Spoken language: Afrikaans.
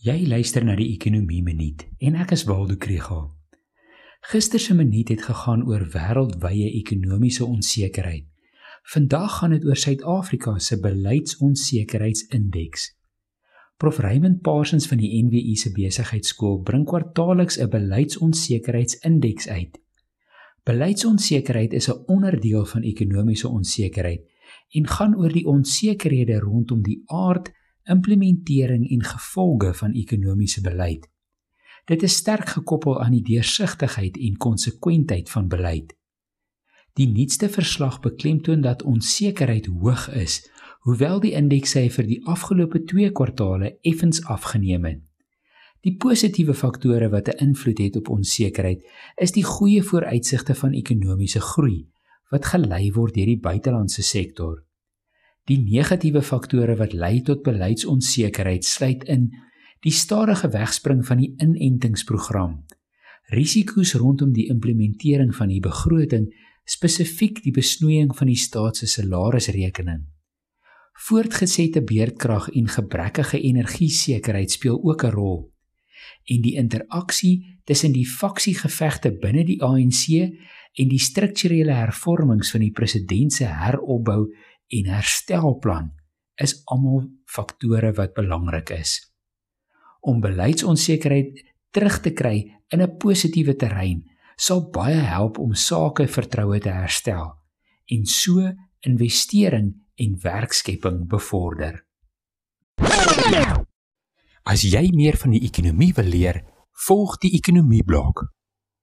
Jy luister na die Ekonomie Minuut en ek is Waldo Krügel. Gister se minuut het gegaan oor wêreldwye ekonomiese onsekerheid. Vandag gaan dit oor Suid-Afrika se beleidsonsekerheidsindeks. Prof Raymond Parsons van die NWU se besigheidskool bring kwartaalliks 'n beleidsonsekerheidsindeks uit. Beleidsonsekerheid is 'n onderdeel van ekonomiese onsekerheid en gaan oor die onsekerhede rondom die aard implementering en gevolge van ekonomiese beleid. Dit is sterk gekoppel aan die deursigtigheid en konsekwentheid van beleid. Die nuutste verslag beklemtoon dat onsekerheid hoog is, hoewel die indeks vir die afgelope 2 kwartale effens afgeneem het. Die positiewe faktore wat 'n invloed het op onsekerheid, is die goeie vooruitsigte van ekonomiese groei wat gelei word deur die buitelandse sektor. Die negatiewe faktore wat lei tot beleidsonsekerheid sluit in die stadige wegspring van die inentingsprogram, risiko's rondom die implementering van die begroting, spesifiek die besnoeiing van die staat se salarisrekening. Voortgesette beerdkrag en gebrekkige energiesekerheid speel ook 'n rol. En die interaksie tussen die faksiegevegte binne die ANC en die strukturele hervormings van die president se heropbou en herstelplan is almal faktore wat belangrik is. Om beleidsonsekerheid terug te kry in 'n positiewe terrein sal baie help om sake vertroue te herstel en so investering en werkskepping bevorder. As jy meer van die ekonomie wil leer, volg die ekonomie blok.